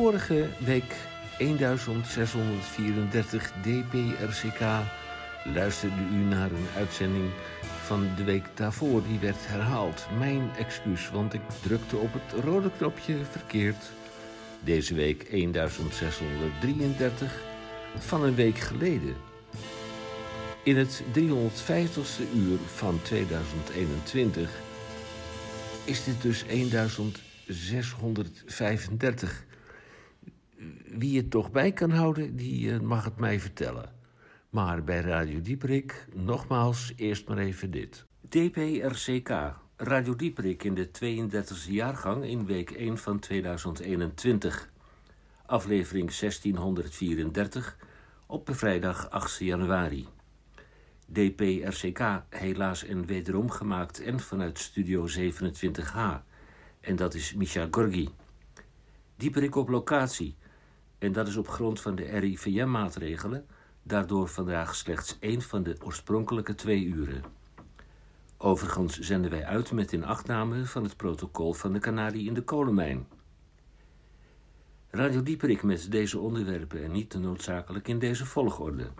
Vorige week 1634 DPRCK luisterde u naar een uitzending van de week daarvoor. Die werd herhaald. Mijn excuus, want ik drukte op het rode knopje verkeerd. Deze week 1633 van een week geleden. In het 350ste uur van 2021 is dit dus 1635 wie het toch bij kan houden, die eh, mag het mij vertellen. Maar bij Radio Dieperik, nogmaals, eerst maar even dit. DPRCK, Radio Dieperik in de 32e jaargang in week 1 van 2021. Aflevering 1634 op vrijdag 8 januari. DPRCK helaas en wederom gemaakt en vanuit Studio 27H. En dat is Misha Gorgi. Dieperik op locatie en dat is op grond van de RIVM-maatregelen, daardoor vandaag slechts één van de oorspronkelijke twee uren. Overigens zenden wij uit met inachtname van het protocol van de Canarie in de kolenmijn. Radio Dieperik met deze onderwerpen en niet noodzakelijk in deze volgorde.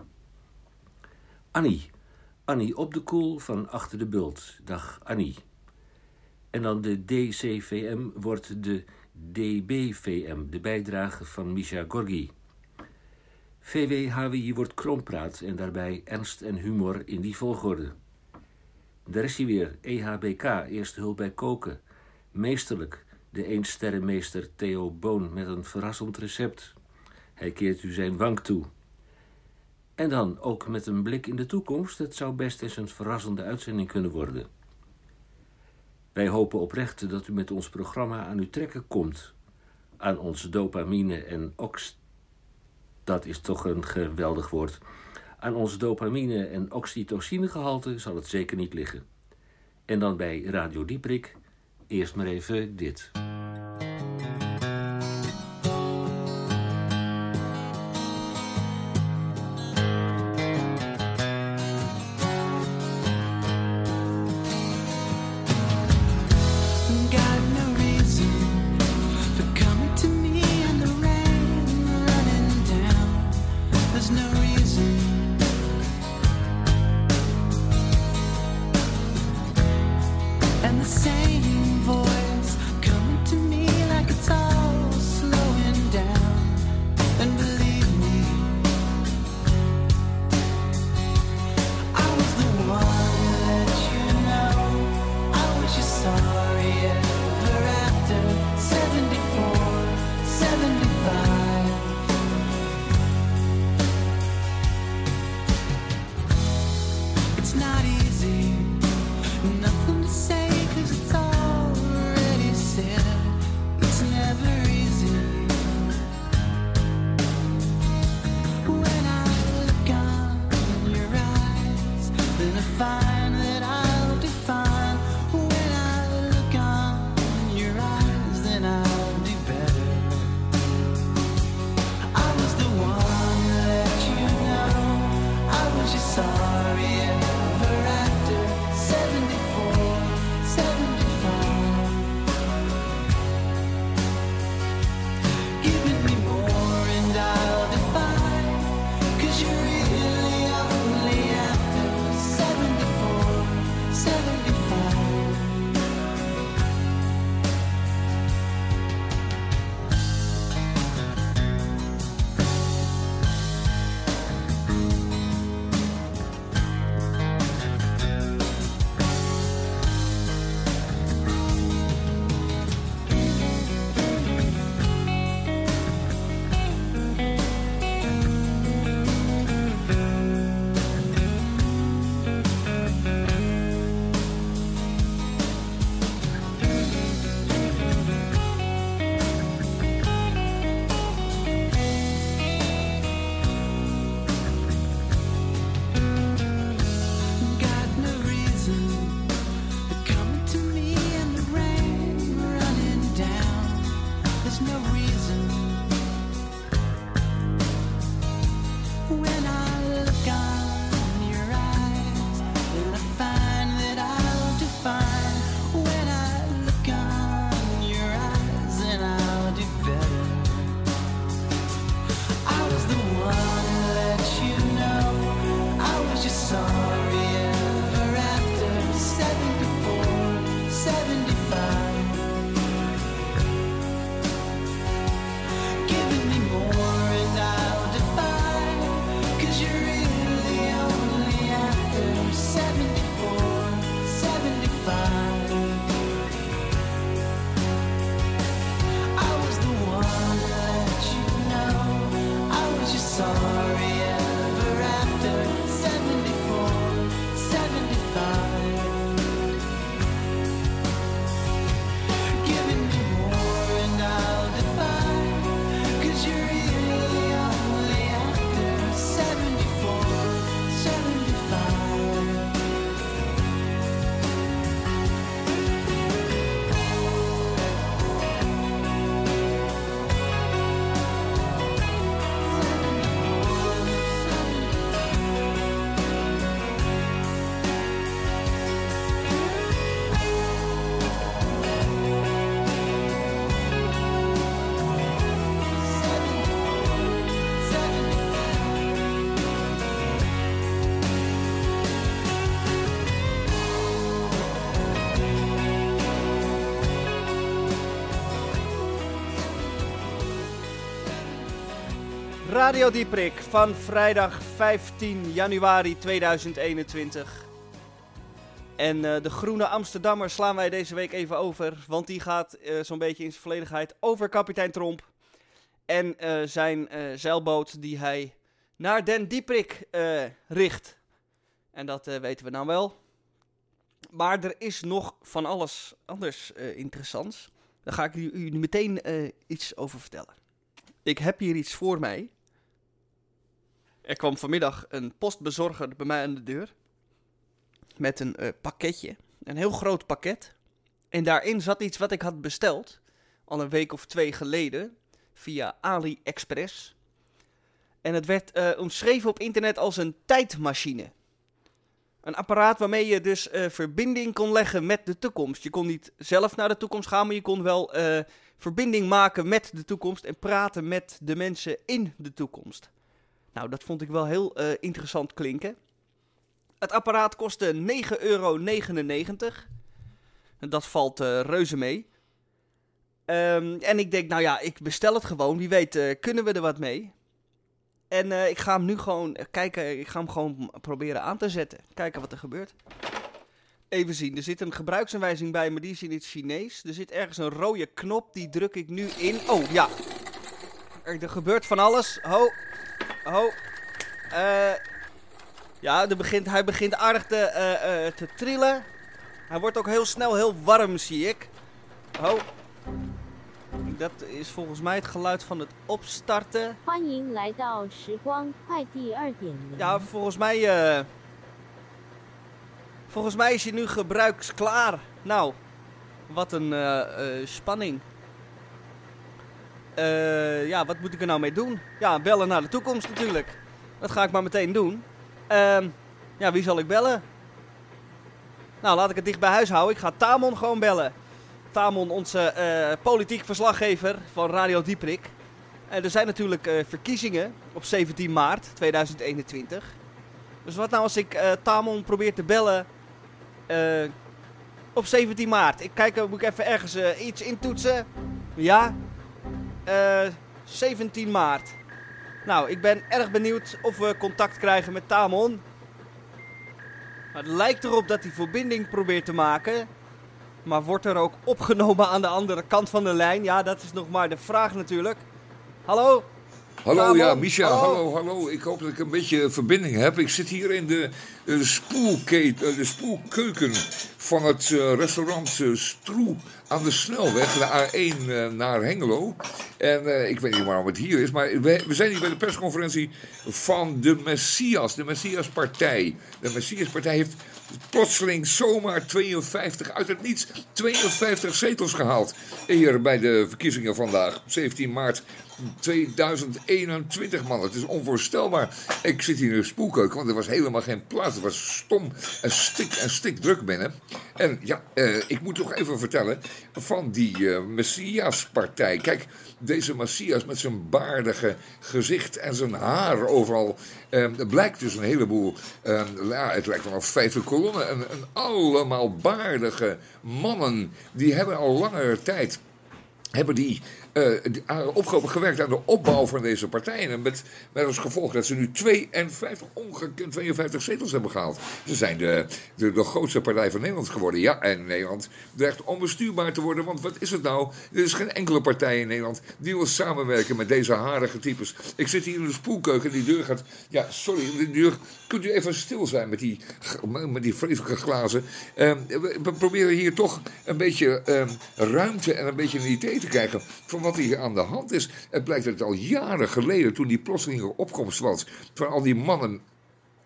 Annie. Annie op de koel van Achter de Bult. Dag Annie. En dan de DCVM wordt de DBVM, de bijdrage van Misha Gorgi. VWHWI wordt krompraat en daarbij ernst en humor in die volgorde. Daar is hij weer, EHBK, eerste hulp bij koken. Meesterlijk, de eensterrenmeester Theo Boon met een verrassend recept. Hij keert u zijn wang toe. En dan ook met een blik in de toekomst, het zou best eens een verrassende uitzending kunnen worden. Wij hopen oprecht dat u met ons programma aan uw trekken komt. Aan onze dopamine en ox... Dat is toch een geweldig woord. Aan ons dopamine- en oxytocinegehalte zal het zeker niet liggen. En dan bij Radio Dieprik eerst maar even dit. Radio Dieprik van vrijdag 15 januari 2021. En uh, de Groene Amsterdammer slaan wij deze week even over. Want die gaat uh, zo'n beetje in zijn volledigheid over kapitein Tromp. En uh, zijn zeilboot die hij naar Den Dieprik richt. En dat weten we nou wel. Maar er is nog van alles anders interessants. Daar ga ik u, u meteen iets over vertellen. Ik heb hier iets voor mij. Er kwam vanmiddag een postbezorger bij mij aan de deur. Met een uh, pakketje. Een heel groot pakket. En daarin zat iets wat ik had besteld. Al een week of twee geleden. Via AliExpress. En het werd uh, omschreven op internet als een tijdmachine. Een apparaat waarmee je dus uh, verbinding kon leggen met de toekomst. Je kon niet zelf naar de toekomst gaan, maar je kon wel verbinding maken met de toekomst en praten met de mensen in de toekomst. Nou, dat vond ik wel heel uh, interessant klinken. Het apparaat kostte 9,99 euro. Dat valt uh, reuze mee. Um, en ik denk, nou ja, ik bestel het gewoon. Wie weet, uh, kunnen we er wat mee? En ik ga hem nu gewoon kijken. Ik ga hem gewoon proberen aan te zetten. Kijken wat er gebeurt. Even zien, er zit een gebruiksaanwijzing bij, maar die is in het Chinees. Er zit ergens een rode knop, die druk ik nu in. Oh, ja. Er, er gebeurt van alles. Ho, ho. Uh, ja, er begint, hij begint aardig te, uh, uh, te trillen. Hij wordt ook heel snel heel warm, zie ik. Ho. Dat is volgens mij het geluid van het opstarten. Ja, volgens mij... Volgens mij is hij nu gebruiksklaar. Nou, wat een spanning. Uh, ja, wat moet ik er nou mee doen? Ja, bellen naar de toekomst natuurlijk. Dat ga ik maar meteen doen. Ehm, ja, wie zal ik bellen? Nou, laat ik het dicht bij huis houden. Ik ga Tamon gewoon bellen. Tamon, onze politiek verslaggever van Radio Dieprik. er zijn natuurlijk verkiezingen op 17 maart 2021. Dus wat nou als ik Tamon probeer te bellen op 17 maart. Ik kijk, moet ik even ergens iets intoetsen. Ja. Uh, eh, 17 maart. Nou, ik ben erg benieuwd of we contact krijgen met Tamon. Het lijkt erop dat hij verbinding probeert te maken. Maar wordt er ook opgenomen aan de andere kant van de lijn? Ja, dat is nog maar de vraag natuurlijk. Hallo? Hallo, ja, Misha, hallo. hallo, Ik hoop dat ik een beetje verbinding heb. Ik zit hier in de, de, spoelketen, eh, de spoelkeuken van het uh, restaurant Stroe aan de snelweg, de A1 naar Hengelo. En ik weet niet waarom het hier is, maar we, we, zijn hier bij de persconferentie van de Messias, de Messiaspartij. De Messiaspartij heeft plotseling zomaar 52 uit het niets 52 zetels gehaald. Hier bij de verkiezingen vandaag, 17 maart 2021, man. Het is onvoorstelbaar. Ik zit hier in spoelkeuken, want er was helemaal geen plaats. Het was stom en stik en stik druk binnen. En ja, eh, ik moet toch even vertellen van die uh, Messias-partij. Kijk, deze Messias met zijn baardige gezicht en zijn haar overal. Uh, blijkt dus een heleboel, uh, ja, het lijkt wel een vijfde kolonne. En, en allemaal baardige mannen, die hebben al langere tijd hebben die uh, gewerkt aan de opbouw van deze partijen. En met, met als gevolg dat ze nu 52, ongekend 52 zetels hebben gehaald. Ze zijn de, de, de grootste partij van Nederland geworden. Ja, en Nederland dreigt onbestuurbaar te worden. Want wat is het nou? Er is geen enkele partij in Nederland die wil samenwerken met deze harige types. Ik zit hier in de spoelkeuken. Die deur gaat. Ja, sorry, die deur. Kunt u even stil zijn met die, met die vreselijke glazen? Uh, we, proberen hier toch een beetje uh, ruimte en een beetje een idee te krijgen wat hier aan de hand is. Het blijkt dat het al jaren geleden, toen die plotselinge opkomst was van al die mannen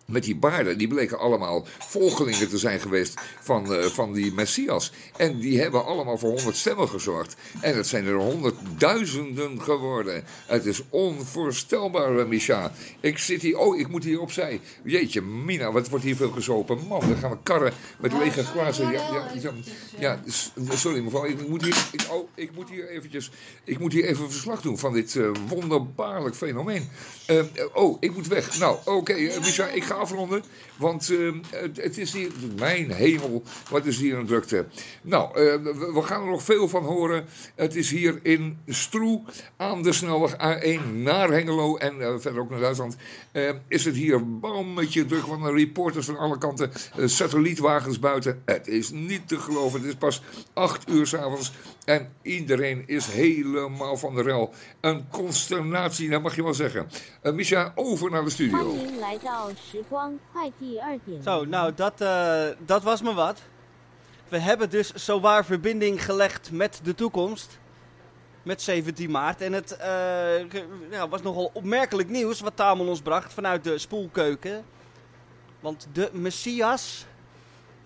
met die baarden, die bleken allemaal volgelingen te zijn geweest van, uh, van die Messias. En die hebben allemaal voor honderd stemmen gezorgd. En het zijn er honderdduizenden geworden. Het is onvoorstelbaar, uh, Micha. Ik zit hier, oh, ik moet hier opzij. Jeetje, Mina, wat wordt hier veel gezopen. Man, dan gaan we karren met lege glazen. Ja, ja, ja, ja, sorry mevrouw, ik moet hier, ik, oh, ik moet hier eventjes, ik moet hier even verslag doen van dit uh, wonderbaarlijk fenomeen. oh, ik moet weg. Nou, oké, okay, Micha, ik ga afronden, want eh, het, is hier, mijn hemel, wat is hier een drukte. Nou, eh, we, gaan er nog veel van horen. Het is hier in Stroe aan de snelweg A1 naar Hengelo en eh, verder ook naar Duitsland. eh, is het hier bammetje druk van de reporters van alle kanten, satellietwagens buiten. Het is niet te geloven, het is pas 8 uur s'avonds en iedereen is helemaal van de rel. Een consternatie, dat mag je wel zeggen. Uh, Misha, over naar de studio. Zo, nou, dat, eh, dat was me wat. We hebben dus zowaar verbinding gelegd met de toekomst. Met 17 maart. En het eh, was nogal opmerkelijk nieuws wat Tamon ons bracht vanuit de spoelkeuken. Want de Messias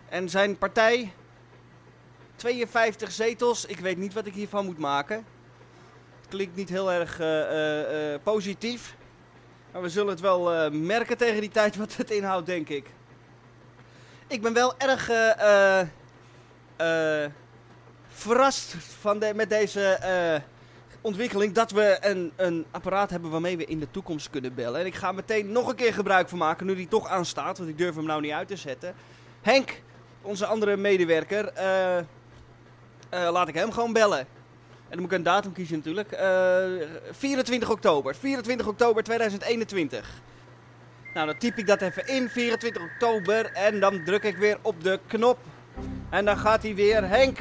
en zijn partij 52 zetels. Ik weet niet wat ik hiervan moet maken. Het klinkt niet heel erg eh, eh, eh, positief. Maar we zullen het wel merken tegen die tijd wat het inhoudt, denk ik. Ik ben wel erg verrast van de, met deze ontwikkeling dat we een, een apparaat hebben waarmee we in de toekomst kunnen bellen. En ik ga meteen nog een keer gebruik van maken, nu die toch aanstaat, want ik durf hem nou niet uit te zetten. Henk, onze andere medewerker, eh, laat ik hem gewoon bellen. En dan moet ik een datum kiezen natuurlijk. Eh, 24 oktober. 24 oktober 2021. Nou, dan typ ik dat even in, 24 oktober. En dan druk ik weer op de knop. En dan gaat hij weer. Henk,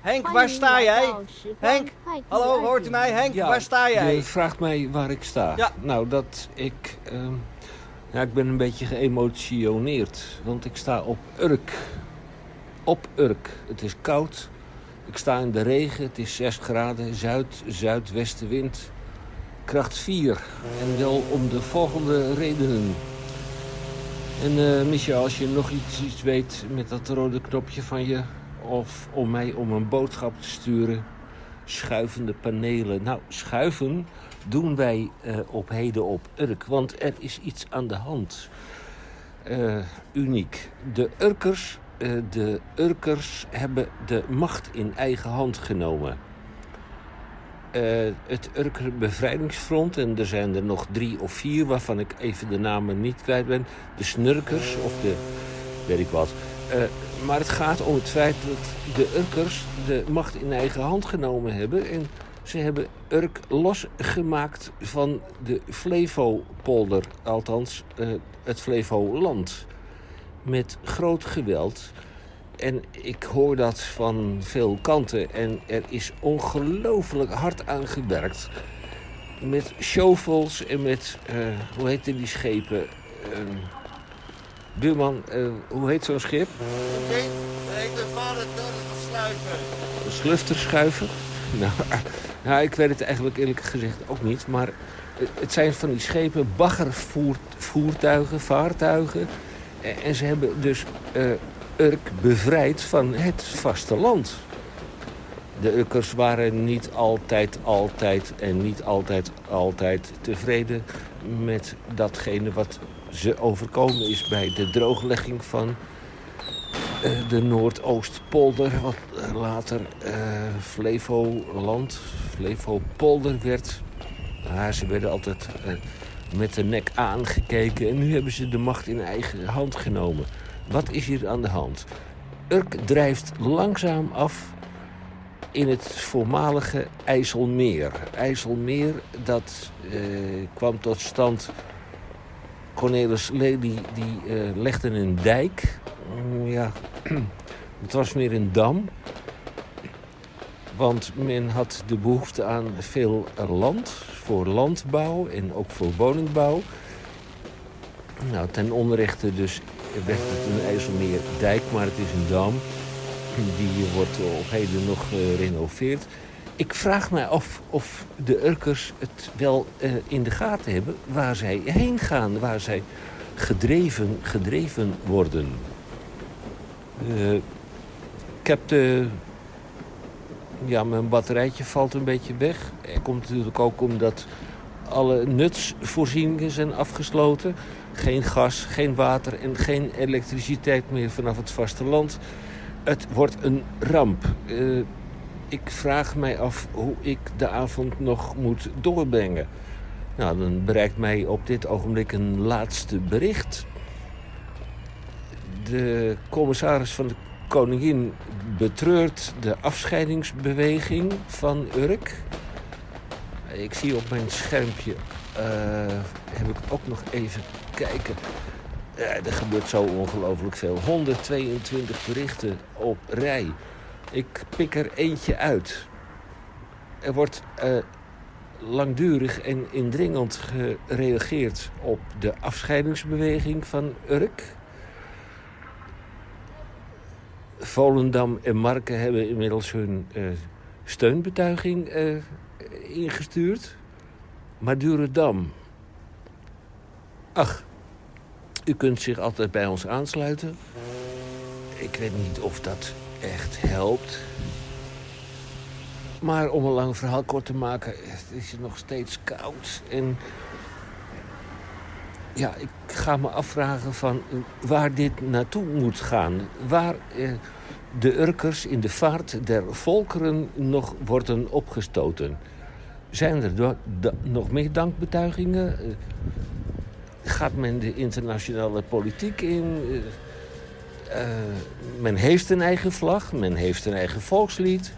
Henk, waar sta jij? Henk, hallo, hoort u mij? Henk, waar sta jij? Je vraagt mij waar ik sta. Ja. Nou, dat ik... Ehm, ja, ik ben een beetje geëmotioneerd. Want ik sta op Urk. Op Urk. Het is koud. Ik sta in de regen. Het is 6 graden. Zuid-zuidwestenwind. Kracht 4. En wel om de volgende redenen. En eh Michel, als je nog iets, iets weet met dat rode knopje van je... of om mij om een boodschap te sturen schuivende panelen. Nou, schuiven doen wij eh, op heden op Urk, want er is iets aan de hand. Eh, uniek. De Urkers, de Urkers hebben de macht in eigen hand genomen. Eh, het Urker Bevrijdingsfront, en er zijn er nog drie of vier waarvan ik even de namen niet kwijt ben. De Snurkers of de weet ik wat. Eh, maar het gaat om het feit dat de Urkers de macht in eigen hand genomen hebben. En ze hebben Urk losgemaakt van de Flevopolder, althans eh, het Flevoland. Met groot geweld. En ik hoor dat van veel kanten. En er is ongelooflijk hard aan gewerkt. Met shovels en met, eh, hoe heette die schepen? Ehm, Buurman, eh, hoe heet zo'n schip? Oké, de vader sluiven. Een slufterschuiver? Nou, nou, ik weet het eigenlijk eerlijk gezegd ook niet. Maar eh, het zijn van die schepen baggervoertuigen, vaartuigen. En, ze hebben dus eh, Urk bevrijd van het vasteland. De Urkers waren niet altijd, altijd en niet altijd, altijd tevreden met datgene wat ze overkomen is bij de drooglegging van eh, de Noordoostpolder, wat later eh, Flevoland, Flevopolder werd. Ja, ze werden altijd met de nek aangekeken en nu hebben ze de macht in eigen hand genomen. Wat is hier aan de hand? Urk drijft langzaam af in het voormalige IJsselmeer. IJsselmeer dat eh, kwam tot stand. Cornelis Lely die eh, legde een dijk. Mm, ja, het was meer een dam. Want men had de behoefte aan veel land voor landbouw en ook voor woningbouw. Nou, ten onrechte dus werd het een IJsselmeerdijk, maar het is een dam. Die wordt op heden nog gerenoveerd. Ik vraag me af of de Urkers het wel eh, in de gaten hebben waar zij heen gaan, waar zij gedreven, gedreven worden. Eh, ik heb de. Ja, mijn batterijtje valt een beetje weg. Er komt natuurlijk ook omdat alle nutsvoorzieningen zijn afgesloten. Geen gas, geen water en geen elektriciteit meer vanaf het vasteland. Het wordt een ramp. Eh, ik vraag mij af hoe ik de avond nog moet doorbrengen. Nou, dan bereikt mij op dit ogenblik een laatste bericht. De commissaris van de Koningin betreurt de afscheidingsbeweging van Urk. Ik zie op mijn schermpje, uh, heb ik ook nog even kijken. Ja, er gebeurt zo ongelooflijk veel. 122 berichten op rij. Ik pik er eentje uit. Er wordt uh, langdurig en indringend gereageerd op de afscheidingsbeweging van Urk. Volendam en Marken hebben inmiddels hun uh, steunbetuiging uh, ingestuurd. Madurodam. Ach, u kunt zich altijd bij ons aansluiten. Ik weet niet of dat echt helpt. Maar om een lang verhaal kort te maken, is het nog steeds koud. En ja, ik ga me afvragen van waar dit naartoe moet gaan. Waar eh, de Urkers in de vaart der volkeren nog worden opgestoten. Zijn er nog meer dankbetuigingen? Eh, gaat men de internationale politiek in? Uh, men heeft een eigen vlag, men heeft een eigen volkslied.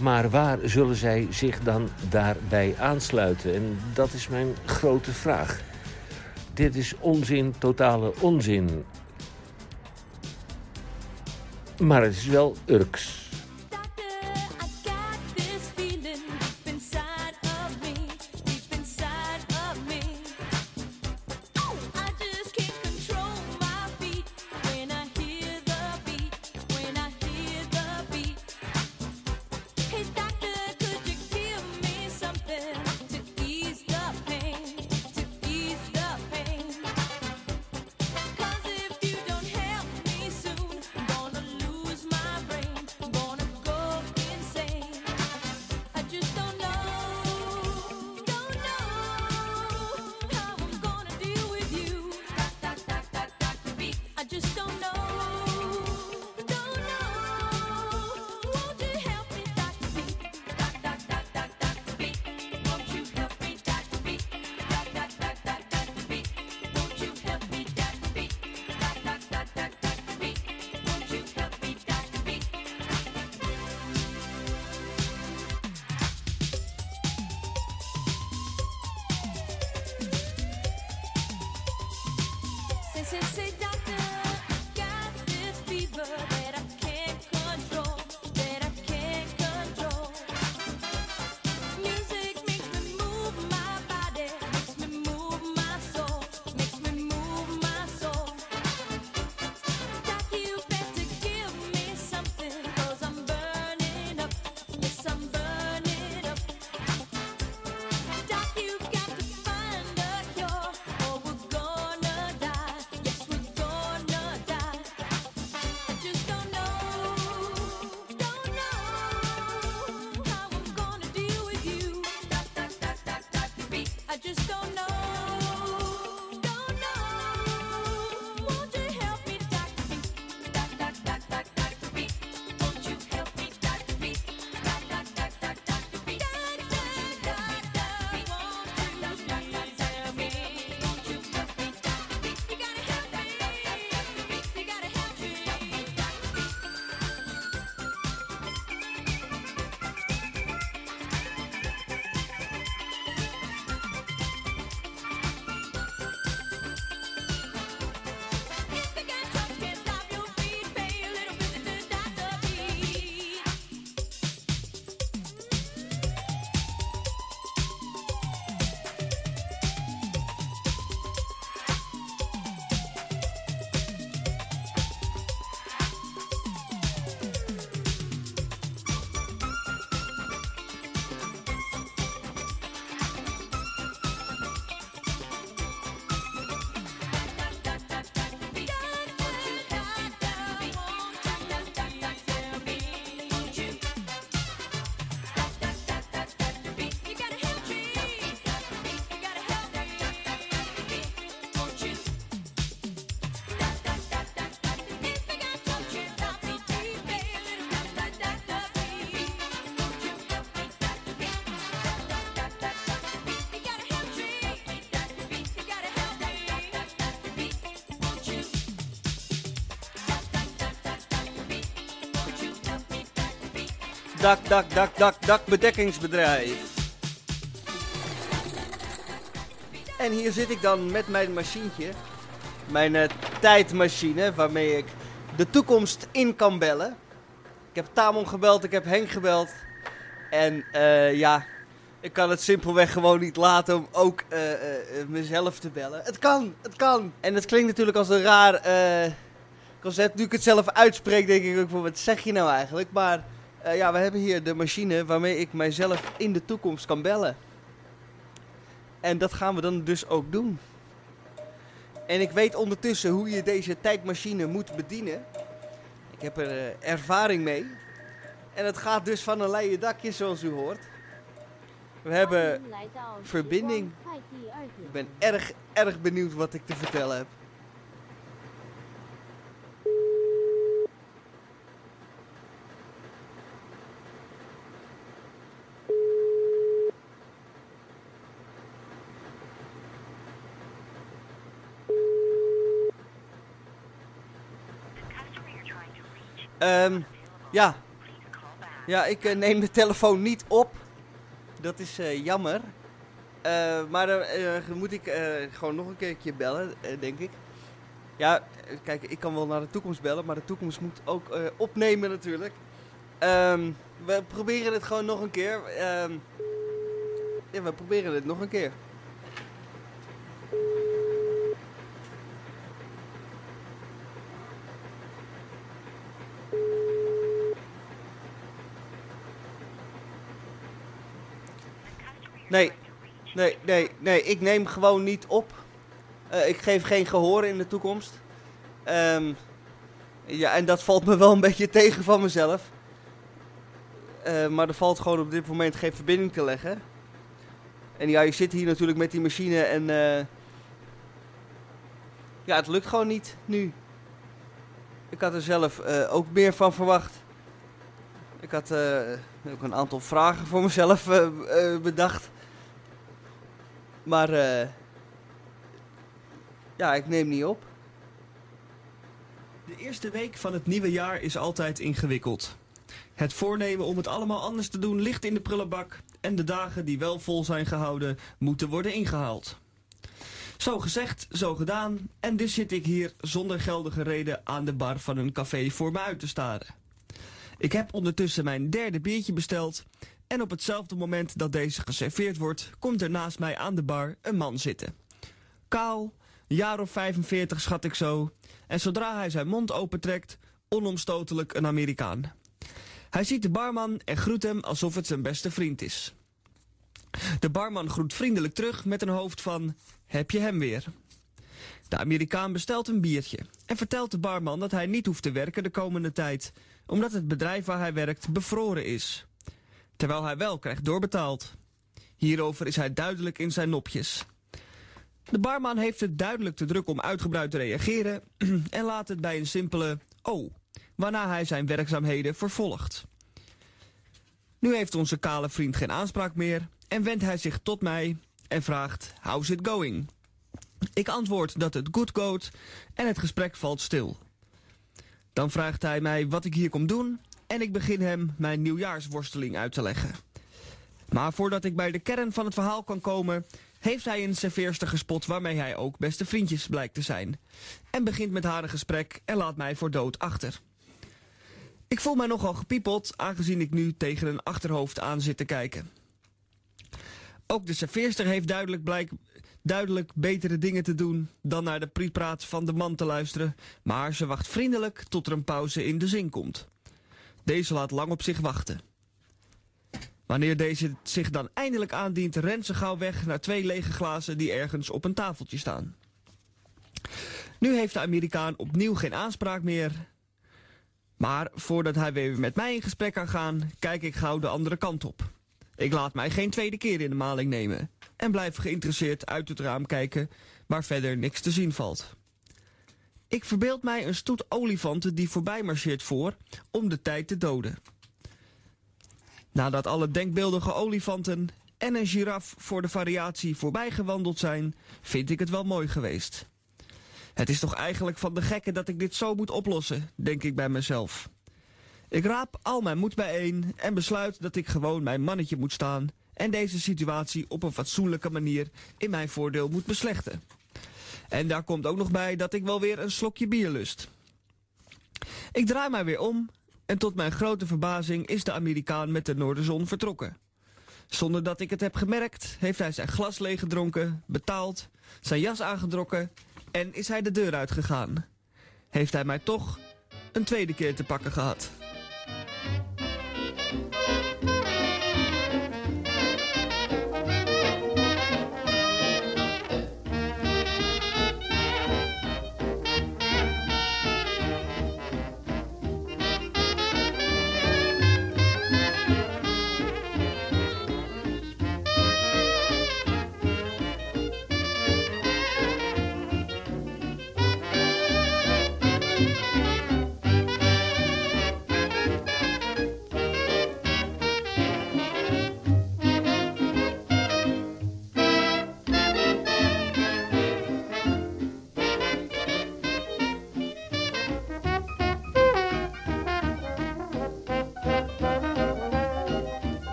Maar waar zullen zij zich dan daarbij aansluiten? En dat is mijn grote vraag. Dit is onzin, totale onzin. Maar het is wel Urks. to see. Dak, dak, dak, dak, dakbedekkingsbedrijf. En hier zit ik dan met mijn machientje. Mijn eh, tijdmachine waarmee ik de toekomst in kan bellen. Ik heb Tamon gebeld, ik heb Henk gebeld. En eh, ja, ik kan het simpelweg gewoon niet laten om ook eh, mezelf te bellen. Het kan, het kan. En het klinkt natuurlijk als een raar concept. Nu ik het zelf uitspreek, denk ik ook van wat zeg je nou eigenlijk? Maar eh, ja, we hebben hier de machine waarmee ik mijzelf in de toekomst kan bellen. En dat gaan we dan dus ook doen. En ik weet ondertussen hoe je deze tijdmachine moet bedienen. Ik heb er eh, ervaring mee. En het gaat dus van een leien dakje, zoals u hoort. We hebben verbinding. Ik ben erg, erg benieuwd wat ik te vertellen heb. Ja. Ja, ik eh, neem de telefoon niet op. Dat is eh, jammer. Eh, maar dan moet ik gewoon nog een keertje bellen, denk ik. Ja, kijk, ik kan wel naar de toekomst bellen, maar de toekomst moet ook opnemen natuurlijk. Ehm, we proberen het gewoon nog een keer. Ehm, ja, we proberen het nog een keer. Nee, nee, nee, nee, ik neem gewoon niet op. Eh, ik geef geen gehoor in de toekomst. Ehm, ja, en dat valt me wel een beetje tegen van mezelf. Eh, maar er valt gewoon op dit moment geen verbinding te leggen. En ja, je zit hier natuurlijk met die machine en... eh, ja, het lukt gewoon niet nu. Ik had er zelf ook meer van verwacht. Ik had ook een aantal vragen voor mezelf bedacht. Maar eh, ja, ik neem niet op. De eerste week van het nieuwe jaar is altijd ingewikkeld. Het voornemen om het allemaal anders te doen ligt in de prullenbak en de dagen die wel vol zijn gehouden moeten worden ingehaald. Zo gezegd, zo gedaan en dus zit ik hier zonder geldige reden aan de bar van een café voor me uit te staren. Ik heb ondertussen mijn derde biertje besteld en op hetzelfde moment dat deze geserveerd wordt, komt er naast mij aan de bar een man zitten. Kaal, jaar of 45 schat ik zo, en zodra hij zijn mond opentrekt, onomstotelijk een Amerikaan. Hij ziet de barman en groet hem alsof het zijn beste vriend is. De barman groet vriendelijk terug met een hoofd van, heb je hem weer? De Amerikaan bestelt een biertje en vertelt de barman dat hij niet hoeft te werken de komende tijd, omdat het bedrijf waar hij werkt bevroren is. Terwijl hij wel krijgt doorbetaald. Hierover is hij duidelijk in zijn nopjes. De barman heeft het duidelijk te druk om uitgebreid te reageren en laat het bij een simpele oh, waarna hij zijn werkzaamheden vervolgt. Nu heeft onze kale vriend geen aanspraak meer en wendt hij zich tot mij en vraagt how's it going? Ik antwoord dat het goed gaat en het gesprek valt stil. Dan vraagt hij mij wat ik hier kom doen en ik begin hem mijn nieuwjaarsworsteling uit te leggen. Maar voordat ik bij de kern van het verhaal kan komen, heeft hij een serveerster gespot waarmee hij ook beste vriendjes blijkt te zijn. En begint met haar een gesprek en laat mij voor dood achter. Ik voel mij nogal gepiepeld, aangezien ik nu tegen een achterhoofd aan zit te kijken. Ook de serveerster heeft duidelijk, blijk, duidelijk betere dingen te doen dan naar de priepraat van de man te luisteren, maar ze wacht vriendelijk tot er een pauze in de zin komt. Deze laat lang op zich wachten. Wanneer deze zich dan eindelijk aandient, rent ze gauw weg naar twee lege glazen die ergens op een tafeltje staan. Nu heeft de Amerikaan opnieuw geen aanspraak meer. Maar voordat hij weer met mij in gesprek kan gaan, kijk ik gauw de andere kant op. Ik laat mij geen tweede keer in de maling nemen en blijf geïnteresseerd uit het raam kijken waar verder niks te zien valt. Ik verbeeld mij een stoet olifanten die voorbij marcheert voor om de tijd te doden. Nadat alle denkbeeldige olifanten en een giraf voor de variatie voorbij gewandeld zijn, vind ik het wel mooi geweest. Het is toch eigenlijk van de gekken dat ik dit zo moet oplossen, denk ik bij mezelf. Ik raap al mijn moed bijeen en besluit dat ik gewoon mijn mannetje moet staan en deze situatie op een fatsoenlijke manier in mijn voordeel moet beslechten. En daar komt ook nog bij dat ik wel weer een slokje bier lust. Ik draai mij weer om en tot mijn grote verbazing is de Amerikaan met de Noorderzon vertrokken. Zonder dat ik het heb gemerkt, heeft hij zijn glas leeggedronken, betaald, zijn jas aangetrokken en is hij de deur uitgegaan. Heeft hij mij toch een tweede keer te pakken gehad.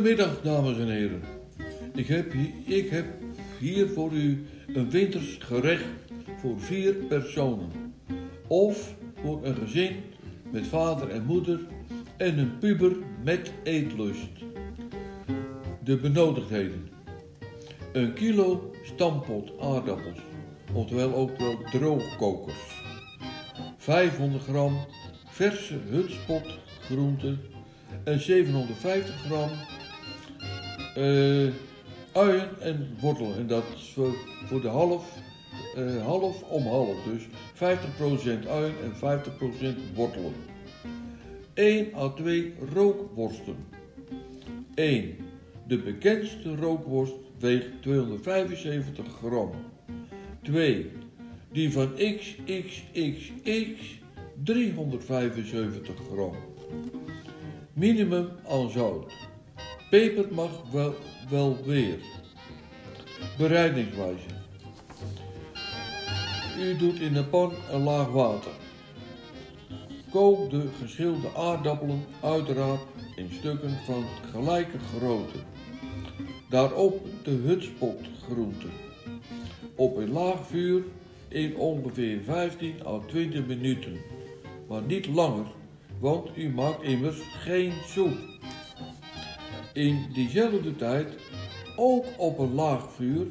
Goedemiddag, dames en heren. Ik heb, hier, ik heb hier voor u een winters gerecht voor vier personen. Of voor een gezin met vader en moeder en een puber met eetlust. De benodigdheden. Een kilo stampot aardappels, oftewel ook droogkokers. 500 gram verse hutspot groenten en 750 gram eh uien en wortel. En dat is voor, voor de half, eh, half om half. Dus 50% uien en 50% wortelen. 1 à 2 rookworsten. 1. De bekendste rookworst weegt 275 gram. 2. Die van XXXX 375 gram. Minimum aan zout. Peper mag wel, wel weer. Bereidingswijze. U doet in de pan een laag water. Kook de geschilde aardappelen uiteraard in stukken van gelijke grootte. Daarop de hutspot groenten. Op een laag vuur in ongeveer 15 à 20 minuten. Maar niet langer, want u maakt immers geen soep. In diezelfde tijd, ook op een laag vuur,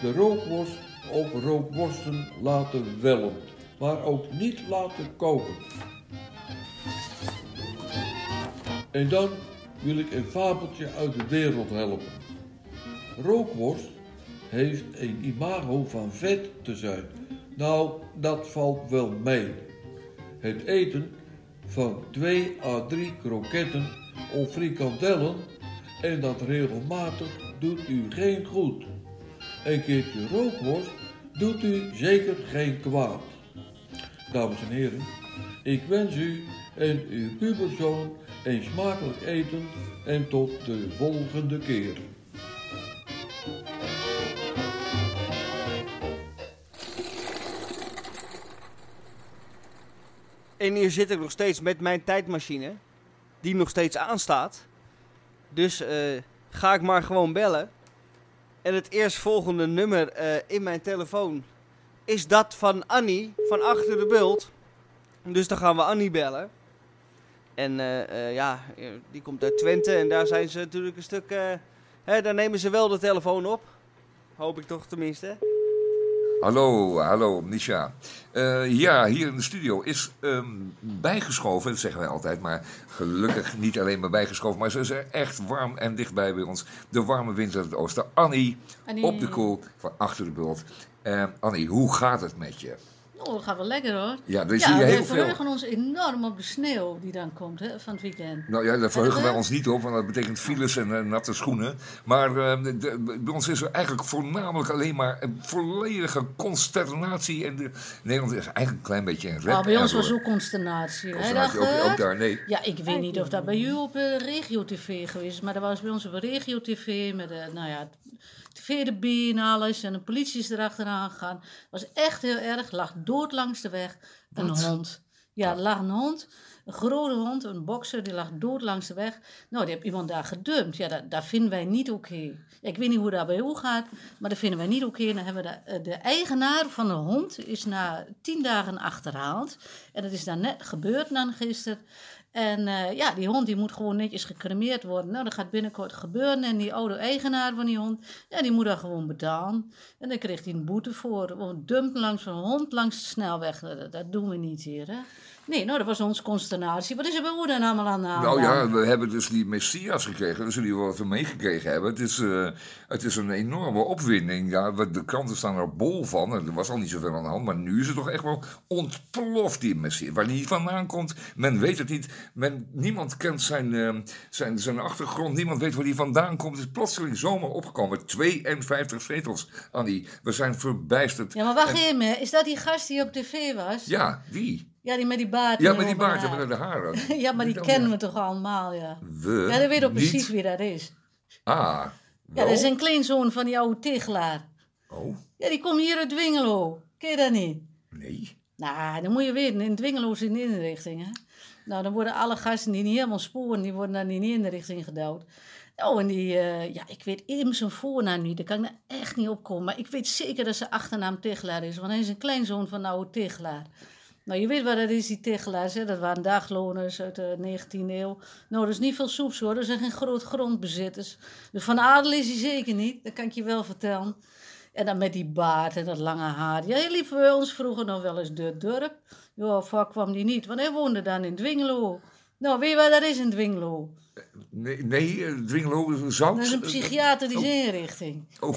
de rookworst op rookworsten laten wellen, maar ook niet laten koken. En dan wil ik een fabeltje uit de wereld helpen. Rookworst heeft een imago van vet te zijn. Nou, dat valt wel mee. Het eten van 2 à 3 kroketten of frikandellen en dat regelmatig doet u geen goed. Een keertje rookworst doet u zeker geen kwaad. Dames en heren, ik wens u en uw puberzoon een smakelijk eten en tot de volgende keer. En hier zit ik nog steeds met mijn tijdmachine, die nog steeds aanstaat. Dus eh, ga ik maar gewoon bellen. En het eerstvolgende nummer eh, in mijn telefoon is dat van Annie van Achter de Bult. Dus dan gaan we Annie bellen. En eh, ja, die komt uit Twente en daar zijn ze natuurlijk een stuk... hè, daar nemen ze wel de telefoon op. Hoop ik toch tenminste. Hallo, hallo, Nisha. Eh, ja, hier in de studio is ehm, bijgeschoven, dat zeggen wij altijd, maar gelukkig niet alleen maar bijgeschoven, maar ze is er echt warm en dichtbij bij ons. De warme wind uit het oosten. Annie, Annie. op de koel van achter de bult. Eh, Annie, hoe gaat het met je? Oh, dat gaat wel lekker hoor. Ja, daar ja, zie je we heel veel. verheugen ons enorm op de sneeuw die dan komt hè, van het weekend. Nou ja, daar verheugen wij ons niet op, want dat betekent files en eh, natte schoenen. Maar eh, de- de- bij ons is er eigenlijk voornamelijk alleen maar een volledige consternatie. En de, Nederland is eigenlijk een klein beetje een rep. Maar bij ons was ook consternatie. Heb je dat Consternatie ook, ook daar, nee. Ja, ik weet niet of dat bij u op eh, regio-tv geweest is, maar dat was bij ons op regio-tv met de, nou ja, erbij en alles en de politie is erachteraan gegaan. Het was echt heel erg, lag dood langs de weg. Een hond. Ja, er lag een hond, een grote hond, een bokser, die lag dood langs de weg. Nou, die heeft iemand daar gedumpt. Ja, dat, vinden wij niet oké. Ik weet niet hoe dat bij u gaat, maar dat vinden wij niet oké. Dan hebben we de, eh, de eigenaar van de hond is na tien dagen achterhaald. En dat is dan net gebeurd dan gisteren. En eh, ja, die hond die moet gewoon netjes gecremeerd worden. Nou, dat gaat binnenkort gebeuren. En die oude eigenaar van die hond, ja, die moet daar gewoon betalen. En dan kreeg hij een boete voor. Dumpen langs een hond langs de snelweg. Dat, dat doen we niet hier, hè. Nee, nou, dat was onze consternatie. Wat is er bij u dan allemaal aan de hand? Nou ja, we hebben dus die Messias gekregen. Zullen jullie wel even meegekregen hebben. Het is, eh, het is een enorme opwinding. Ja, we- de kranten staan er bol van. Er was al niet zoveel aan de hand. Maar nu is het toch echt wel ontploft, die Messias. Waar die vandaan komt, men weet het niet. Men, niemand kent zijn, eh, zijn, zijn achtergrond. Niemand weet waar die vandaan komt. Het is plotseling zomaar opgekomen. 52 zetels, Annie. We zijn verbijsterd. Ja, maar wacht En- even, is dat die gast die op tv was? Ja, die. Ja, die met die baard. Ja, met die baard en met de haren. Ja, maar die kennen we toch allemaal, ja. We? Ja, dat weet ook precies wie dat is. Ah, Ja, dat is een kleinzoon van die oude tegelaar. Oh, Ja, die komt hier uit Dwingelo. Ken je dat niet? nee. Nou, dan moet je weten, in Dwingelo is een inrichting, hè. Nou, dan worden alle gasten die niet helemaal sporen, die worden dan in die inrichting gedouwd. Oh, en die, eh, ja, ik weet even zijn voornaam niet, daar kan ik nou echt niet opkomen. Maar ik weet zeker dat zijn achternaam Tegelaar is, want hij is een kleinzoon van de oude Tegelaar. Nou, je weet wat dat is, die Tegelaars, hè? dat waren dagloners uit de 19e eeuw. Nou, dat is niet veel soeps hoor, dat zijn geen groot grondbezitters. Dus van adel is hij zeker niet, dat kan ik je wel vertellen. En dan met die baard en dat lange haar. Ja, hij liep bij ons vroeger nog wel eens het dorp. Ja, vaak kwam die niet, want hij woonde dan in Dwingelo. Nou, weet je waar dat is in Dwingelo? Nee, nee Dwingelo, zout? Dat is een psychiatrische inrichting. Oh,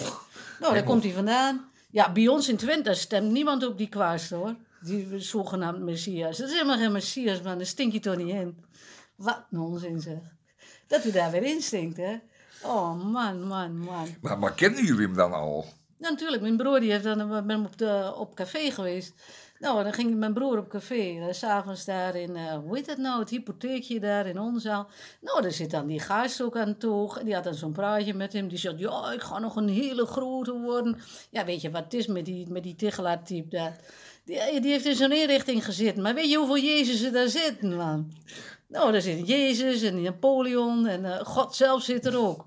Nou, daar komt hij vandaan. Ja, bij ons in Twente stemt niemand op die kwaast hoor. Die zogenaamd Messias. Dat is helemaal geen Messias, man. Daar stink je toch niet in. Wat een onzin zeg. Dat u daar weer in stinkt, hè. Oh, man, man, man. maar, maar kennen jullie hem dan al? Ja, natuurlijk. Mijn broer die heeft dan ben hem op, de, op café geweest. Nou, dan ging mijn broer op café. Eh, S'avonds daar in, eh, hoe heet dat nou, het hypotheekje daar in Onzaal. Nou, daar zit dan die gast ook aan toog. En die had dan zo'n praatje met hem. Die zegt, ja, ik ga nog een hele grote worden. Ja, weet je wat het is met die, met die Tigelaar-type daar? Die, die heeft in zo'n inrichting gezeten. Maar weet je hoeveel Jezus er daar zitten, man? Nou, daar zit Jezus en Napoleon en eh, God zelf zit er ook.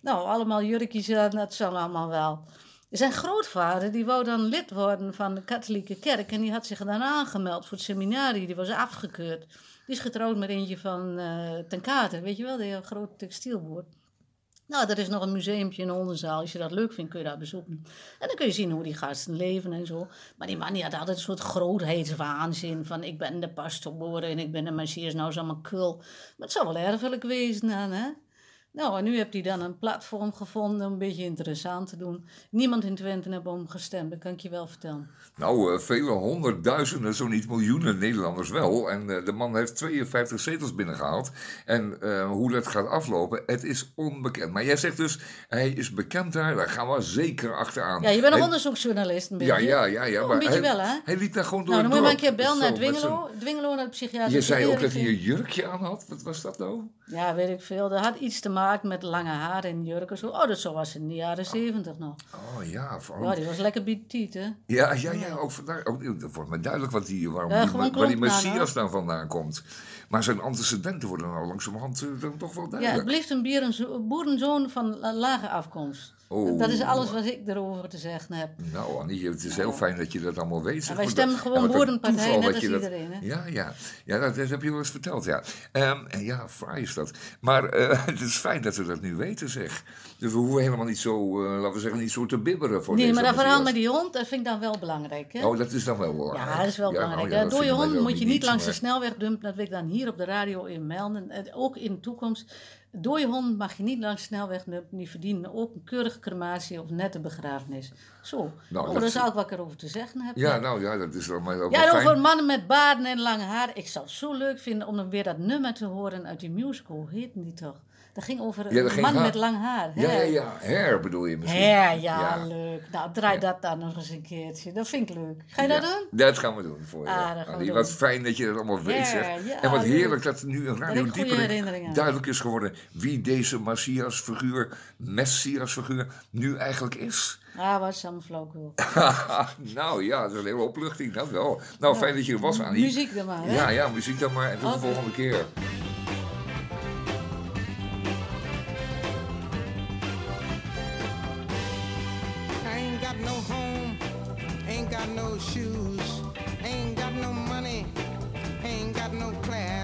Nou, allemaal jurkjes dat zal allemaal wel. Zijn grootvader die wou dan lid worden van de katholieke kerk en die had zich dan aangemeld voor het seminarie. Die was afgekeurd. Die is getrouwd met eentje van eh Ten Kater, weet je wel, die grote textielboer. Nou, er is nog een museumpje in Oldenzaal. Als je dat leuk vindt, kun je daar bezoeken. En dan kun je zien hoe die gasten leven en zo. Maar die man die had altijd een soort grootheidswaanzin. Van ik ben de pastoor en ik ben de messias. Nou allemaal kul. Maar het zou wel erfelijk wezen dan, hè? Nou, en nu heeft hij dan een platform gevonden om een beetje interessant te doen. Niemand in Twente heeft om gestemd, dat kan ik je wel vertellen. Nou, eh, vele honderdduizenden, zo niet miljoenen Nederlanders wel. En eh, de man heeft 52 zetels binnengehaald. En eh, hoe dat gaat aflopen, het is onbekend. Maar jij zegt dus, hij is bekend daar, daar gaan we zeker achteraan. Ja, je bent een Hij- onderzoeksjournalist een beetje. Ja, ja, ja. ja Oh, maar een beetje hij, wel, hè? Hij liep daar gewoon door Nou, dan moet je maar een keer bellen naar Dwingelo. Dwingelo naar de psychiatrische Je zei ook dat hij een jurkje aan had. Wat was dat nou? Ja, weet ik veel. Dat had iets te maken met lange haar en jurken. Zo. Oh, dat zo was in de jaren zeventig nog. Oh ja, voor, Ja, die was lekker bitiet, hè? Ja, ja, ja, ook vandaar. Ook, dat wordt me duidelijk wat die, waarom Ja, die, waar die Messias dan vandaan komt. Maar zijn antecedenten worden nou langzamerhand dan toch wel Ja, duidelijk. het blijft een bierenzo- boerenzoon van la- lage afkomst. Oh. Dat is alles wat ik erover te zeggen heb. Nou, Annie, het is heel fijn dat je dat allemaal weet. zeg. wij stemmen dat- gewoon wat een boerenpartij, toeval net dat als je dat- iedereen? Ja, ja. ja dat, dat heb je wel eens verteld, ja. Ehm, ja, fraai is dat. Maar eh, het is fijn dat we dat nu weten, zeg. Dus we hoeven helemaal niet zo, eh, laten we zeggen, niet zo te bibberen voor Nee, deze maar dat verhaal met die hond, dat vind ik dan wel belangrijk. Hè? Oh, dat is dan wel belangrijk. Ja, dat is wel Ja, nou belangrijk. ja, Een vinden wij hond moet je niet langs de snelweg dumpen. Dat wil ik dan hier op de radio in melden. Ook in de toekomst. Dode hond mag je niet langs snelweg. Die verdienen ook een keurige crematie of nette begrafenis. Zo. Nou, Nou, dat is- ook wat ik erover te zeggen heb. Ja, nou ja, dat is wel, maar ook Ja, over mannen met baarden en lange haar. Ik zou het zo leuk vinden om dan weer dat nummer te horen uit die musical. Hoe heet die toch? Dat ging over Ja, dat een man haar- met lang haar. Ja, ja, ja. Hair bedoel je misschien. Ja, ja, Ja. leuk. Nou, draai dat dan nog eens een keertje. Dat vind ik leuk. Ga je dat Ja, doen? Dat gaan we doen voor je. Ah, Annie, doen. Wat fijn dat je dat allemaal weet, Ja, zeg. ja, en wat heerlijk dat nu een Radio herinneringen. duidelijk is geworden wie deze Messias-figuur, Messias-figuur, nu eigenlijk is. Ah, wat allemaal flauwkul. nou ja, dat is een hele opluchting, dat wel. Nou, fijn dat je er was, Annie. Muziek dan maar, hè? Ja, ja, muziek dan maar. En tot de volgende keer. No home, ain't got no shoes, ain't got no money, ain't got no class,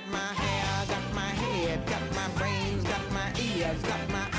got my hair, got my head, got my brains, got my ears, got my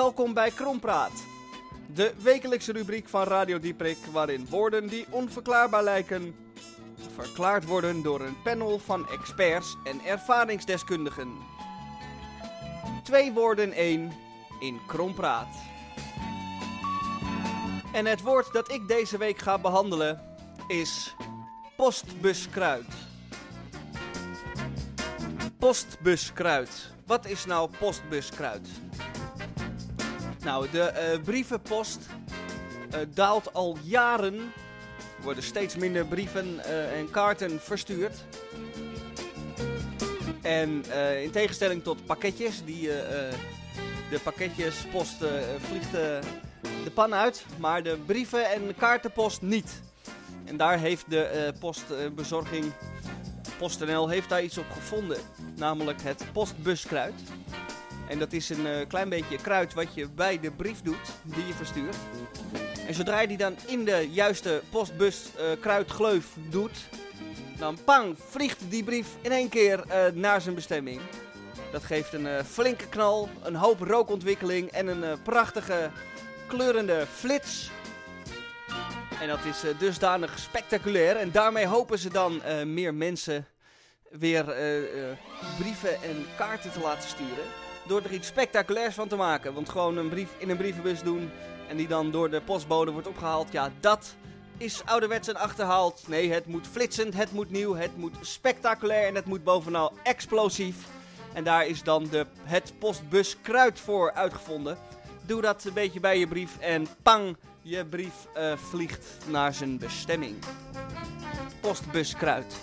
Welkom bij Krompraat. De wekelijkse rubriek van Radio Dieprik waarin woorden die onverklaarbaar lijken verklaard worden door een panel van experts en ervaringsdeskundigen. Twee woorden één in Krompraat. En het woord dat ik deze week ga behandelen is postbuskruid. Postbuskruid. Wat is nou postbuskruid? Nou, de eh, brievenpost eh, daalt al jaren. Er worden steeds minder brieven eh, en kaarten verstuurd. En in tegenstelling tot pakketjes, die, de pakketjespost vliegt de pan uit, maar de brieven en kaartenpost niet. En daar heeft de postbezorging, PostNL, heeft daar iets op gevonden. Namelijk het postbuskruid. En dat is een eh, klein beetje kruid wat je bij de brief doet die je verstuurt. En zodra je die dan in de juiste postbus eh, kruidgleuf doet, dan pang, vliegt die brief in één keer eh, naar zijn bestemming. Dat geeft een flinke knal, een hoop rookontwikkeling en een prachtige kleurende flits. En dat is dusdanig spectaculair. En daarmee hopen ze dan meer mensen weer brieven en kaarten te laten sturen. Door er iets spectaculairs van te maken. Want gewoon een brief in een brievenbus doen en die dan door de postbode wordt opgehaald. Ja, dat is ouderwets en achterhaald. Nee, het moet flitsend, het moet nieuw, het moet spectaculair en het moet bovenal explosief. En daar is dan de, het postbus kruid voor uitgevonden. Doe dat een beetje bij je brief en pang, je brief eh, vliegt naar zijn bestemming. Postbus kruid.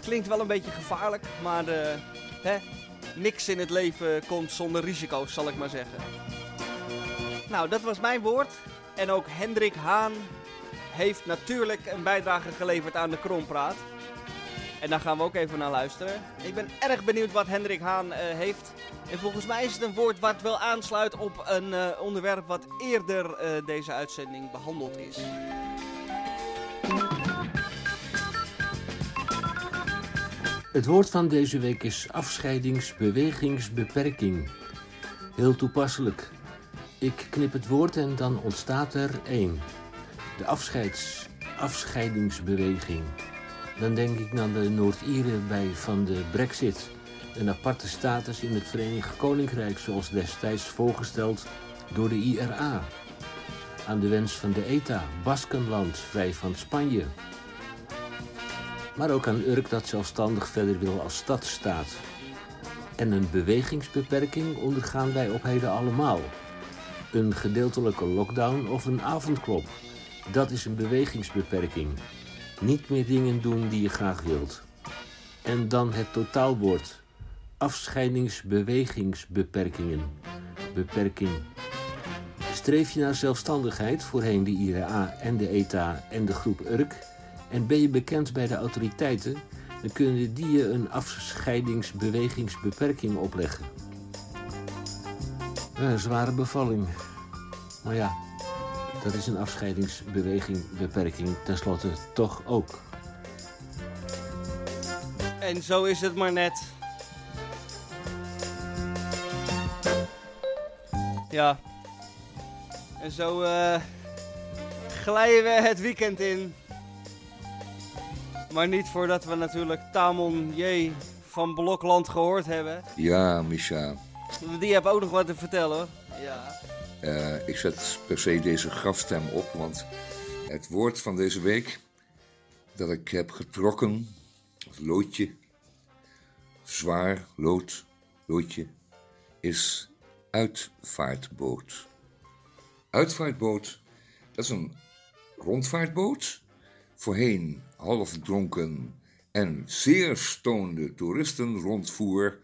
Klinkt wel een beetje gevaarlijk, maar eh, hè, niks in het leven komt zonder risico's, zal ik maar zeggen. Nou, dat was mijn woord. En ook Hendrik Haan heeft natuurlijk een bijdrage geleverd aan de Krompraat. En daar gaan we ook even naar luisteren. Ik ben erg benieuwd wat Hendrik Haan eh, heeft. En volgens mij is het een woord wat wel aansluit op een eh, onderwerp wat eerder eh, deze uitzending behandeld is. Het woord van deze week is afscheidingsbewegingsbeperking. Heel toepasselijk. Ik knip het woord en dan ontstaat er één. De afscheids, afscheidingsbeweging. Dan denk ik aan de Noord-Ieren bij van de Brexit. Een aparte status in het Verenigd Koninkrijk zoals destijds voorgesteld door de IRA. Aan de wens van de ETA, Baskenland, vrij van Spanje. Maar ook aan Urk dat zelfstandig verder wil als stadstaat. En een bewegingsbeperking ondergaan wij op heden allemaal. Een gedeeltelijke lockdown of een avondklok. Dat is een bewegingsbeperking. Niet meer dingen doen die je graag wilt. En dan het totaalwoord. Afscheidingsbewegingsbeperkingen. Beperking. Streef je naar zelfstandigheid, voorheen de IRA en de ETA en de groep Urk, en ben je bekend bij de autoriteiten, dan kunnen die je een afscheidingsbewegingsbeperking opleggen. Een zware bevalling. Maar ja, dat is een afscheidingsbewegingbeperking tenslotte toch ook. En zo is het maar net. Ja. En zo eh, glijden we het weekend in. Maar niet voordat we natuurlijk Tamon J. van Blokland gehoord hebben. Ja, Misha. Die heeft ook nog wat te vertellen hoor. Ja. Eh, ik zet per se deze grafstem op, want het woord van deze week dat ik heb getrokken, het loodje, zwaar lood, loodje, is uitvaartboot. Uitvaartboot, dat is een rondvaartboot. Voorheen half dronken en zeer stoonde toeristen rondvoer.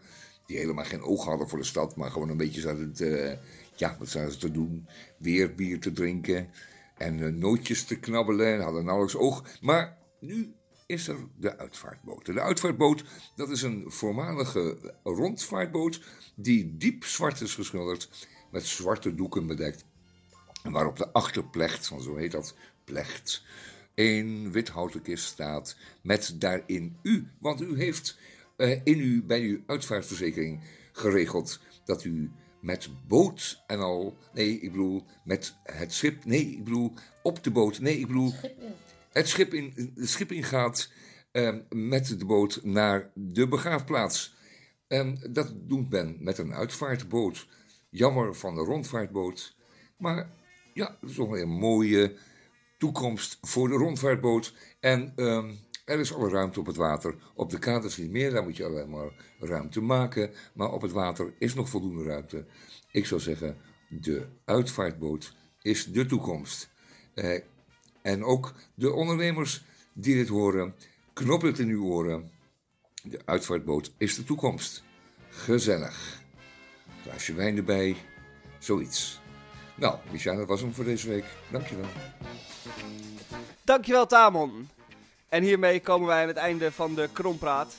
Die helemaal geen oog hadden voor de stad, maar gewoon een beetje zaten te, ja, wat zaten ze te doen? Weer bier te drinken en eh, nootjes te knabbelen. Hadden nauwelijks oog. Maar nu is er de uitvaartboot. De uitvaartboot, dat is een voormalige rondvaartboot die diep zwart is geschilderd, met zwarte doeken bedekt. En waarop de achterplecht, want zo heet dat, plecht, een wit houten kist staat met daarin u. Want u heeft eh, in u, bij uw uitvaartverzekering geregeld dat u met boot en al, nee, ik bedoel met het schip, nee, ik bedoel op de boot, nee, ik bedoel het schip, in, het schip ingaat eh, met de boot naar de begraafplaats. En dat doet men met een uitvaartboot. Jammer van de rondvaartboot. Maar ja, het is toch weer een mooie toekomst voor de rondvaartboot. En ehm, er is alle ruimte op het water. Op de kaders niet meer, daar moet je alleen maar ruimte maken. Maar op het water is nog voldoende ruimte. Ik zou zeggen, de uitvaartboot is de toekomst. Eh, en ook de ondernemers die dit horen, knop het in uw oren. De uitvaartboot is de toekomst. Gezellig. Glaasje wijn erbij. Zoiets. Nou, Micha, dat was hem voor deze week. Dankjewel. Dankjewel Tamon. En hiermee komen wij aan het einde van de Krompraat.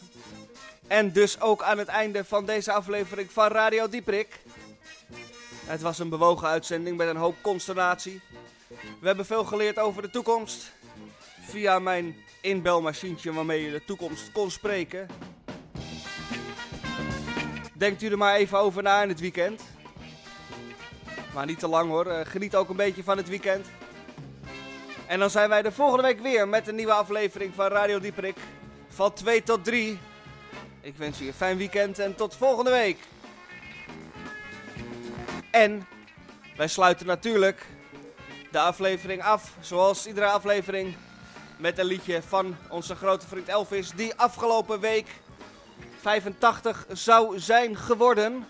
En dus ook aan het einde van deze aflevering van Radio Dieprik. Het was een bewogen uitzending met een hoop consternatie. We hebben veel geleerd over de toekomst. Via mijn inbelmachientje waarmee je de toekomst kon spreken. Denkt u er maar even over na in het weekend. Maar niet te lang hoor. Eh, Geniet ook een beetje van het weekend. En dan zijn wij de volgende week weer met een nieuwe aflevering van Radio Dieperik. Van 2 tot 3. Ik wens u een fijn weekend en tot volgende week. En wij sluiten natuurlijk de aflevering af, zoals iedere aflevering, met een liedje van onze grote vriend Elvis, die afgelopen week 85 zou zijn geworden,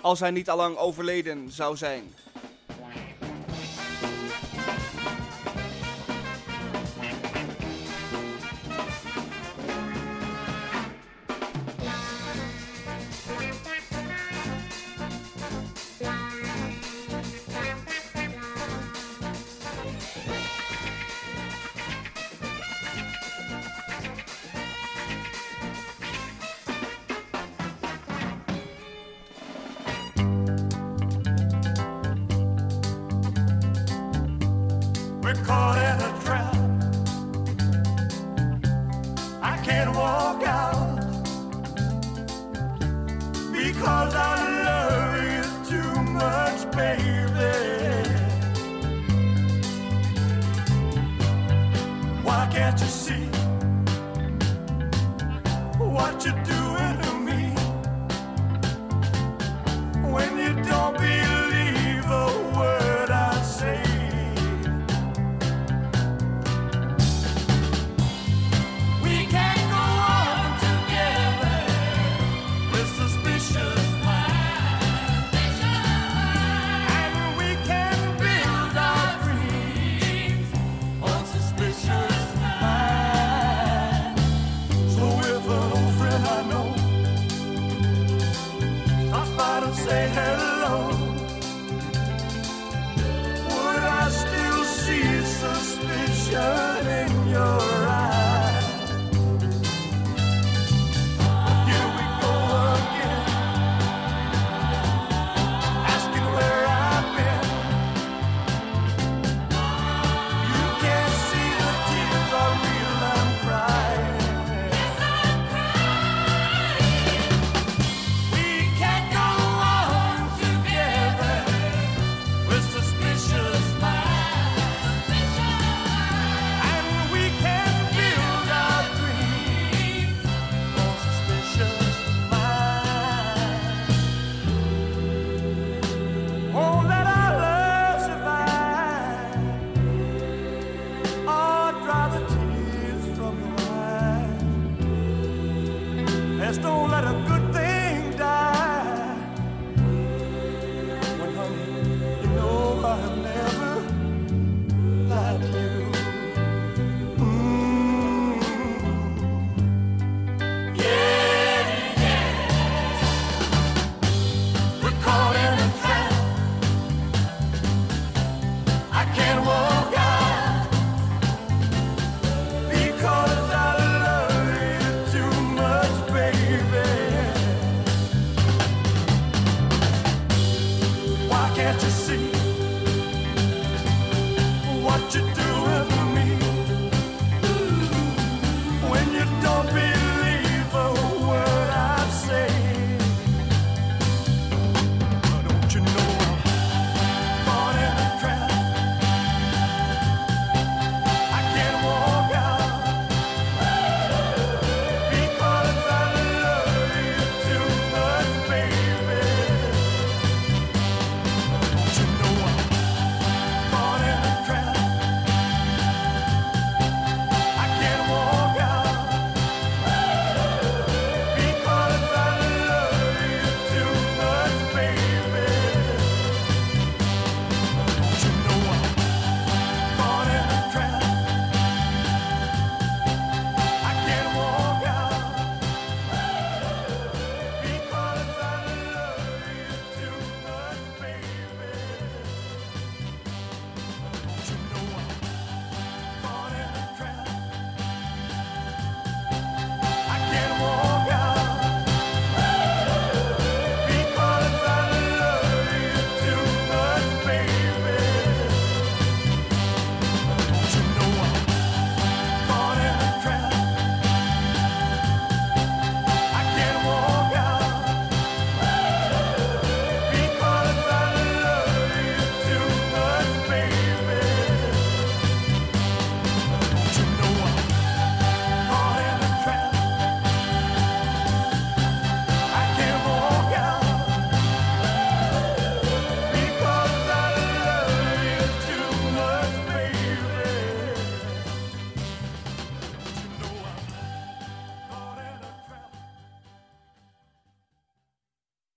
als hij niet allang overleden zou zijn.